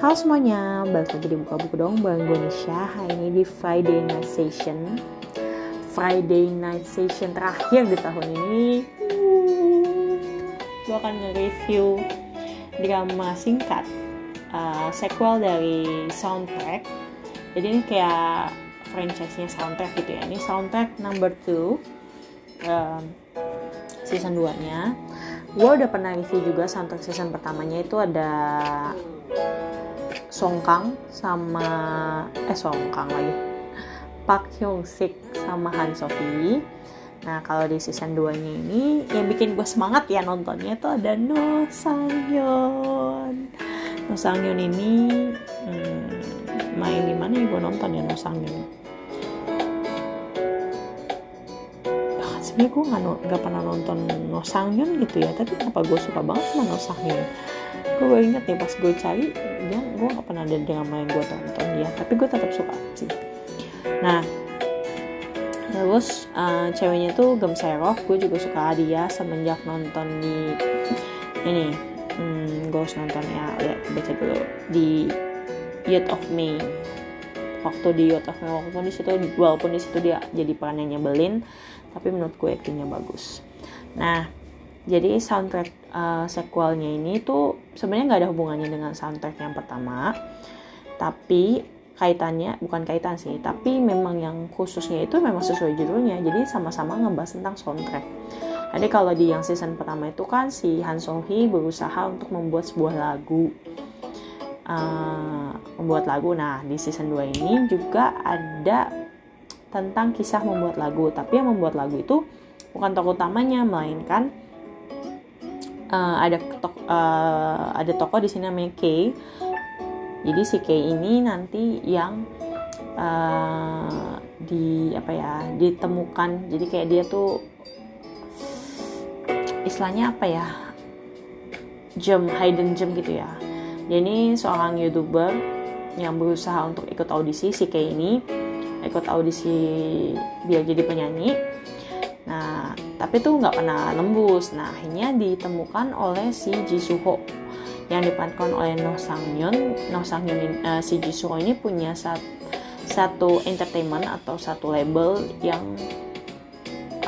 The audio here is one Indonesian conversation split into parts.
Halo semuanya, balik lagi di Buka Buku dong Bang Nisha. Hari ini di Friday Night Session. Friday Night Session terakhir di tahun ini. Gue akan nge-review drama singkat uh, Sequel dari soundtrack. Jadi ini kayak franchise-nya soundtrack gitu ya. Ini soundtrack number 2 um, Season 2 nya gue udah pernah review juga soundtrack season pertamanya itu ada Song Kang sama eh Song Kang lagi. Park Hyung Sik sama Han Sohee. Nah kalau di season 2 nya ini yang bikin gue semangat ya nontonnya itu ada No Sang No Sang ini hmm, main di mana ya gue nonton ya No Sang sebenarnya gue nggak nggak pernah nonton No Sangyun gitu ya tapi kenapa gue suka banget sama No Sangyun gue inget nih pas gue cari dia gue nggak pernah ada drama yang gue tonton dia tapi gue tetap suka sih. Nah terus uh, ceweknya tuh Gem Serok gue juga suka dia semenjak nonton di ini hmm, gue harus nonton ya lihat baca dulu di Youth of Me waktu di Youth of Me waktu di situ walaupun di situ dia jadi peran yang nyebelin tapi menurut gue actingnya bagus. Nah jadi soundtrack uh, sequelnya ini tuh sebenarnya nggak ada hubungannya dengan soundtrack yang pertama tapi kaitannya bukan kaitan sih tapi memang yang khususnya itu memang sesuai judulnya jadi sama-sama ngebahas tentang soundtrack. Jadi kalau di yang season pertama itu kan si Han Song Hee berusaha untuk membuat sebuah lagu uh, membuat lagu. Nah di season 2 ini juga ada tentang kisah membuat lagu. Tapi yang membuat lagu itu bukan tokoh utamanya melainkan uh, ada tok, uh, ada tokoh di sini namanya Kay. Jadi si Kay ini nanti yang uh, di apa ya ditemukan. Jadi kayak dia tuh istilahnya apa ya gem hidden gem gitu ya ini seorang youtuber yang berusaha untuk ikut audisi si Kay ini ikut audisi biar jadi penyanyi. Nah tapi tuh nggak pernah lembus nah akhirnya ditemukan oleh si Jisuho yang diperankan oleh Noh Sang Yeon Noh Sang uh, si Jisuho ini punya sat, satu entertainment atau satu label yang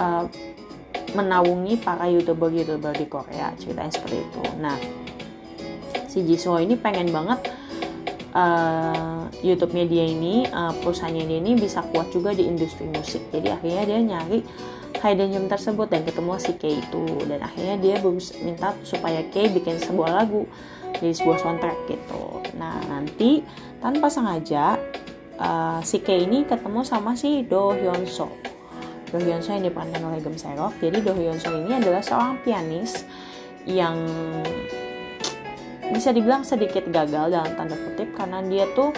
uh, menaungi para youtuber-youtuber di Korea ceritanya seperti itu. Nah si Jisuho ini pengen banget uh, YouTube-nya dia ini uh, perusahaannya dia ini bisa kuat juga di industri musik. Jadi akhirnya dia nyari hidden gem tersebut dan ketemu si Kay itu. Dan akhirnya dia minta supaya Kay bikin sebuah lagu jadi sebuah soundtrack gitu. Nah nanti tanpa sengaja uh, si Kay ini ketemu sama si Do Hyun So. Do Hyun So yang diperankan oleh Gem jadi Do Hyun So ini adalah seorang pianis yang bisa dibilang sedikit gagal dalam tanda kutip karena dia tuh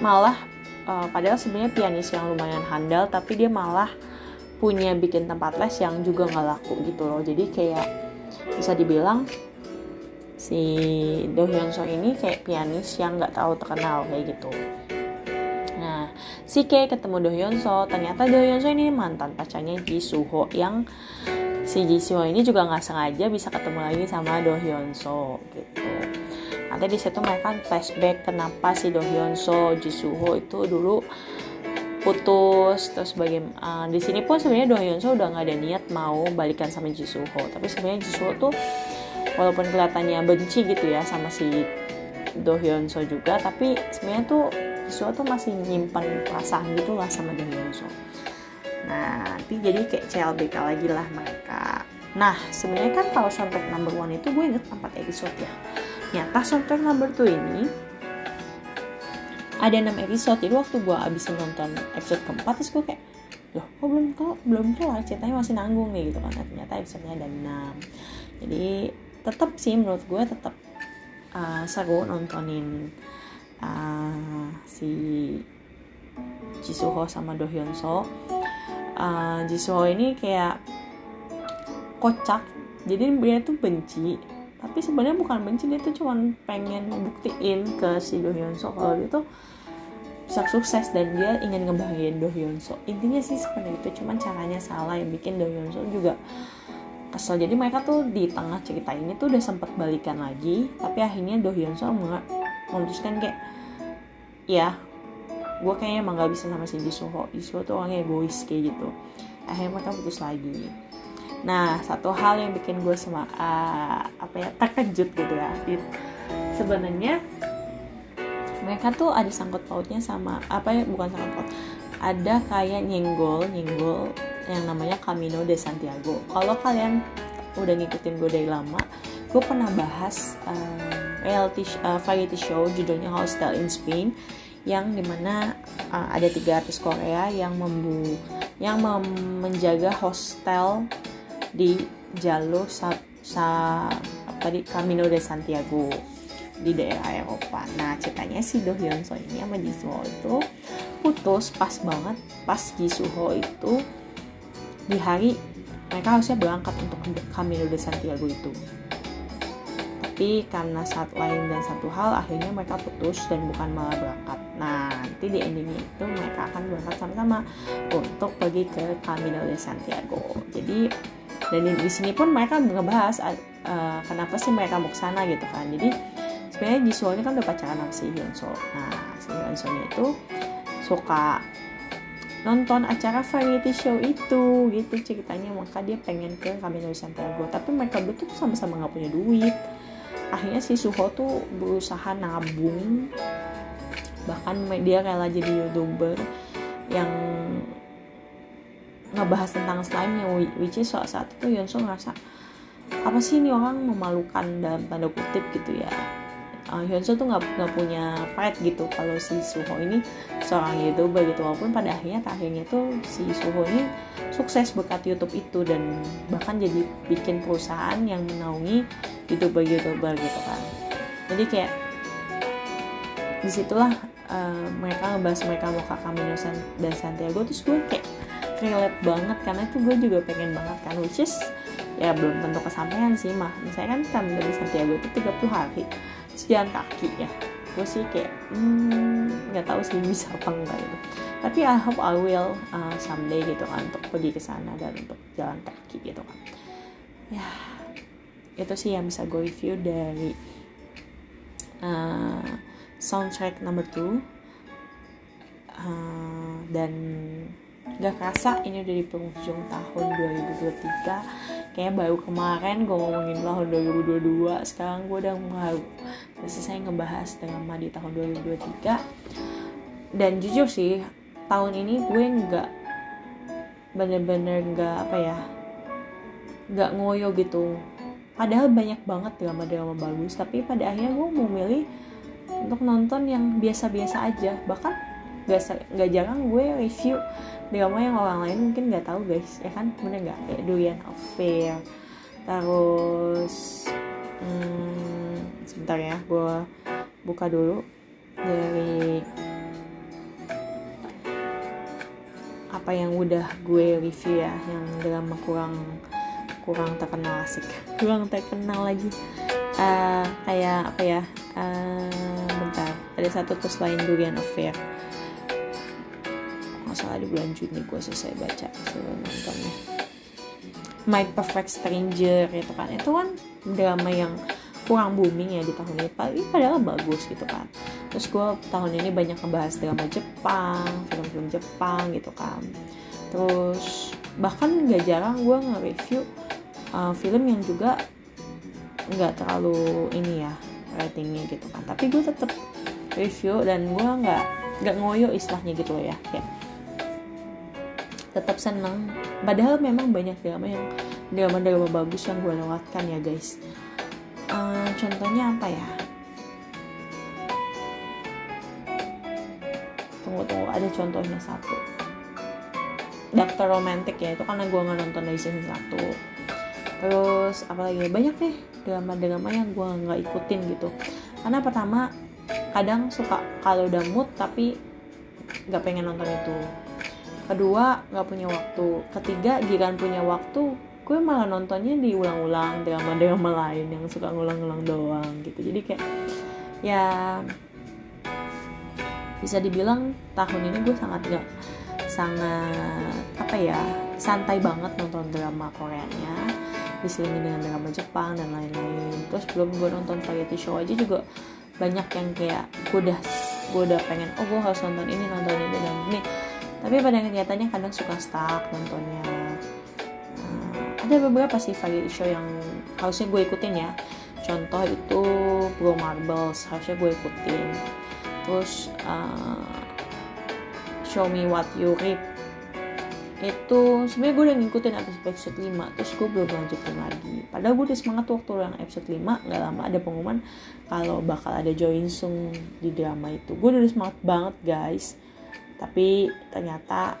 malah uh, padahal sebenarnya pianis yang lumayan handal tapi dia malah punya bikin tempat les yang juga nggak laku gitu loh. Jadi kayak bisa dibilang si Do Hyun So ini kayak pianis yang nggak tahu terkenal kayak gitu. Nah si Kay ketemu Do Hyun So ternyata Do Hyun So ini mantan pacarnya Ji Suho yang si Jisoo ini juga nggak sengaja bisa ketemu lagi sama Do Hyun So gitu. Nanti di situ mereka flashback kenapa si Do Hyun So Jisoo itu dulu putus terus bagaimana uh, di sini pun sebenarnya Do Hyun So udah nggak ada niat mau balikan sama Jisoo. Tapi sebenarnya Jisoo tuh walaupun kelihatannya benci gitu ya sama si Do Hyun So juga tapi sebenarnya tuh Jisoo tuh masih nyimpan perasaan gitu lah sama Do Hyun So Nah, nanti jadi kayak CLBK lagi lah mereka. Nah, sebenarnya kan kalau soundtrack number one itu gue inget 4 episode ya. Nyata soundtrack number two ini ada 6 episode. Jadi waktu gue abis nonton episode keempat, terus gue kayak, loh kok belum kok belum kelar ceritanya masih nanggung nih gitu kan. Nah, ternyata episodenya ada 6. Jadi tetap sih menurut gue tetap uh, seru nontonin uh, si Jisuho sama Do uh, Jisoo ini kayak kocak. Jadi dia tuh benci. Tapi sebenarnya bukan benci dia tuh cuma pengen buktiin ke si Do Hyun So kalau dia tuh bisa sukses dan dia ingin ngebahagiain Do Hyun So intinya sih seperti itu cuman caranya salah yang bikin Do Hyun So juga kesel. Jadi mereka tuh di tengah cerita ini tuh udah sempat balikan lagi tapi akhirnya Do Hyun Soo memutuskan kayak ya gue kayaknya emang gak bisa sama si Jisuho Jisuho tuh orangnya egois kayak gitu. Akhirnya mereka putus lagi. Nah satu hal yang bikin gue sama uh, apa ya terkejut gitu ya. Sebenarnya mereka tuh ada sangkut pautnya sama apa ya bukan sangkut paut. Ada kayak nyenggol nyenggol yang namanya Camino de Santiago. Kalau kalian udah ngikutin gue dari lama gue pernah bahas uh, reality uh, variety show judulnya Hostel in Spain yang di mana uh, ada tiga artis Korea yang membu yang mem menjaga hostel di jalur sa, sa apa di Camino de Santiago di daerah Eropa. Nah ceritanya si Do Hyun So ini sama Ji itu putus pas banget pas Ji Suho itu di hari mereka harusnya berangkat untuk Camino de Santiago itu. Tapi karena saat lain dan satu hal akhirnya mereka putus dan bukan malah berangkat. Nah nanti di endingnya itu mereka akan berangkat sama-sama untuk pergi ke Camino de Santiago. Jadi dan di, di sini pun mereka ngebahas uh, kenapa sih mereka mau ke sana gitu kan. Jadi sebenarnya Jisoo ini kan udah pacaran sama si Hyunso nah si Hyunso itu suka nonton acara variety show itu gitu ceritanya maka dia pengen ke Camino Santiago tapi mereka tuh sama-sama nggak punya duit akhirnya si Suho tuh berusaha nabung. Bahkan dia rela jadi youtuber yang ngebahas tentang slime yang which is saat itu Yonso ngerasa apa sih ini orang memalukan dalam tanda kutip gitu ya? Uh, Hyunsoo tuh nggak nggak punya pride gitu kalau si Suho ini seorang youtuber gitu. Walaupun pada akhirnya akhirnya tuh si Suho ini sukses berkat YouTube itu dan bahkan jadi bikin perusahaan yang menaungi youtuber youtuber gitu kan. Jadi kayak di situlah uh, mereka ngebahas mereka mau ke Camino dan Santiago. Terus gue kayak relate banget karena itu gue juga pengen banget kan which is ya belum tentu kesampaian sih. Mah misalnya kan Camino de Santiago itu 30 hari. Jalan kaki ya. Gue sih kayak hmm, nggak hmm, tahu sih bisa apa enggak gitu. Tapi I hope I will uh, someday gitu kan untuk pergi ke sana dan untuk jalan kaki gitu kan. Ya itu sih yang bisa gue review dari uh, soundtrack number 2 uh, dan gak kerasa ini udah di penghujung tahun 2023 kayak baru kemarin gue ngomongin tahun 2022 sekarang gue udah mau selesai ngebahas drama di tahun 2023 dan jujur sih tahun ini gue nggak bener-bener nggak apa ya nggak ngoyo gitu padahal banyak banget drama-drama bagus tapi pada akhirnya gue mau milih untuk nonton yang biasa-biasa aja. Bahkan gak, gak jarang gue review drama yang orang lain mungkin nggak tahu guys. Ya kan? Bener nggak? Kayak Durian Affair terus hmm, sebentar ya gue buka dulu dari apa yang udah gue review ya yang drama kurang kurang terkenal asik. Kurang terkenal lagi. Uh, kayak apa ya? Uh, bentar. Ada satu terus lain Durian Affair salah di bulan Juni gue selesai baca sebelum nontonnya My Perfect Stranger gitu kan. Itu kan drama yang kurang booming ya di tahun ini. Tapi padahal bagus gitu kan. Terus gue tahun ini banyak ngebahas drama Jepang film-film Jepang gitu kan. Terus bahkan gak jarang gue nge-review uh, film yang juga nggak terlalu ini ya ratingnya gitu kan. Tapi gue tetap review dan gue nggak nggak ngoyo istilahnya gitu loh ya kayak tetap seneng. Padahal memang banyak drama yang drama-drama bagus yang gue lewatkan ya guys. Uh, contohnya apa ya? Tunggu tunggu ada contohnya satu. Dokter Romantic ya itu karena gue nggak nonton dari season 1 terus apalagi banyak nih drama-drama yang gue nggak ikutin gitu. Karena pertama kadang suka kalau udah mood tapi nggak pengen nonton itu. Kedua nggak punya waktu. Ketiga giran punya waktu gue malah nontonnya diulang-ulang drama-drama lain yang suka ngulang-ngulang doang gitu. Jadi kayak ya bisa dibilang tahun ini gue sangat gak sangat apa ya santai banget nonton drama Koreanya diselingi dengan drama Jepang dan lain-lain. Terus belum gue nonton variety show aja juga banyak yang kayak gue udah gue udah pengen oh gue harus nonton ini nonton ini dan ini. Tapi pada kenyataannya kadang suka stuck nontonnya. Uh, ada beberapa sih variety show yang harusnya gue ikutin ya. Contoh itu Bro Marbles harusnya gue ikutin. Terus uh, Show Me What You Reap itu sebenarnya gue udah ngikutin episode 5 terus gue belum lanjutin lagi. Padahal gue udah semangat waktu yang episode 5 nggak lama ada pengumuman kalau bakal ada Jo In Sung di drama itu. Gue udah semangat banget guys. Tapi ternyata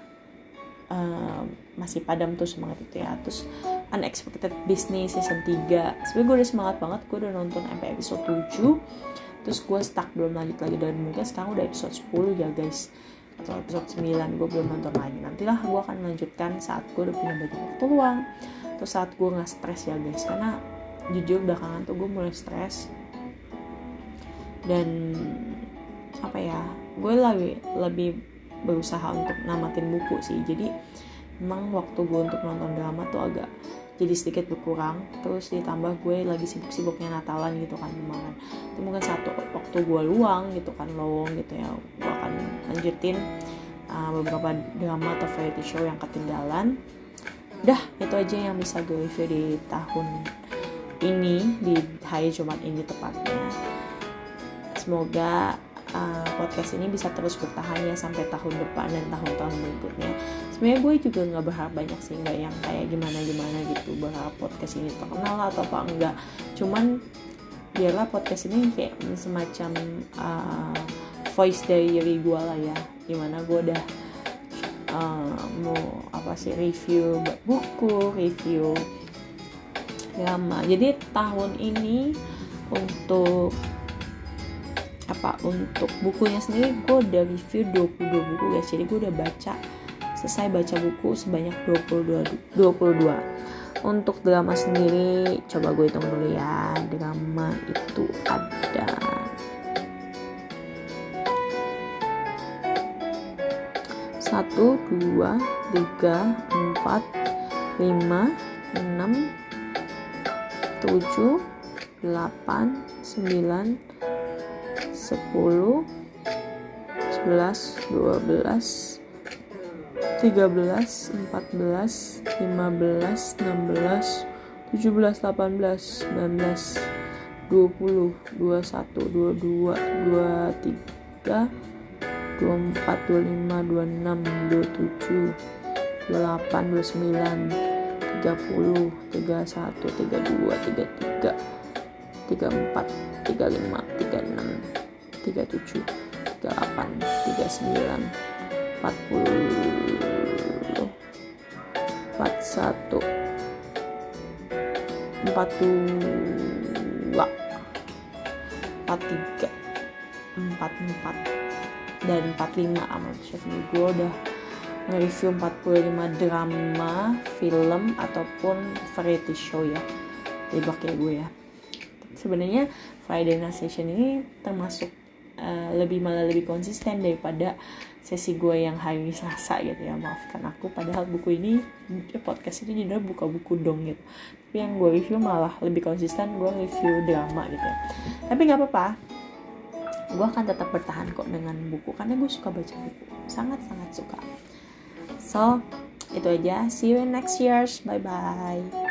uh, masih padam tuh semangat itu ya. Terus Unexpected Business season 3 sebenarnya gue udah semangat banget. Gue udah nonton sampai episode 7 terus gue stuck belum lanjut lagi. Dan mungkin sekarang udah episode 10 ya guys atau episode 9 gue belum nonton lagi. Nantilah gue akan melanjutkan saat gue udah punya banyak waktu luang atau saat gue nggak stres ya guys. Karena jujur belakangan tuh gue mulai stres. Dan apa ya gue lebih lebih berusaha untuk namatin buku sih. Jadi emang waktu gue untuk nonton drama tuh agak jadi sedikit berkurang terus ditambah gue lagi sibuk-sibuknya Natalan gitu kan kemarin. Itu mungkin satu waktu gue luang gitu kan lowong gitu ya gue akan lanjutin uh, beberapa drama atau variety show yang ketinggalan. Dah itu aja yang bisa gue review di tahun ini di hari Jumat ini tepatnya. Semoga uh, podcast ini bisa terus bertahan ya sampai tahun depan dan tahun-tahun berikutnya sebenarnya gue juga nggak berharap banyak sih nggak yang kayak gimana gimana gitu berharap podcast ini terkenal atau apa enggak cuman biarlah podcast ini kayak semacam uh, voice dari gue lah ya. Gimana gue udah uh, mau apa sih review buku review drama. Jadi tahun ini untuk apa untuk bukunya sendiri gue udah review 22 buku guys. Jadi gue udah baca selesai baca buku sebanyak 22 22 untuk drama sendiri coba gue hitung dulu ya. Drama itu ada. Satu dua tiga empat lima enam tujuh delapan sembilan 10 11 12 13 14 15 16 17 18 19 20 21 22 23 24 25 26 27 28 29 30 31 32 33 34 35 36 37 38 39 40 41 42 43 44 dan 45 amat chef gue udah nge-review 45 drama, film ataupun variety show ya. Jadi kayak gue ya. Sebenarnya Friday Night Session ini termasuk uh, lebih malah lebih konsisten daripada sesi gue yang hari Selasa gitu ya. Maafkan aku padahal buku ini podcast ini judulnya buka buku dong gitu. Tapi yang gue review malah lebih konsisten gue review drama gitu ya. Tapi nggak apa-apa. Gue akan tetap bertahan kok dengan buku karena gue suka baca buku. Sangat sangat suka. So itu aja. See you in next years. Bye bye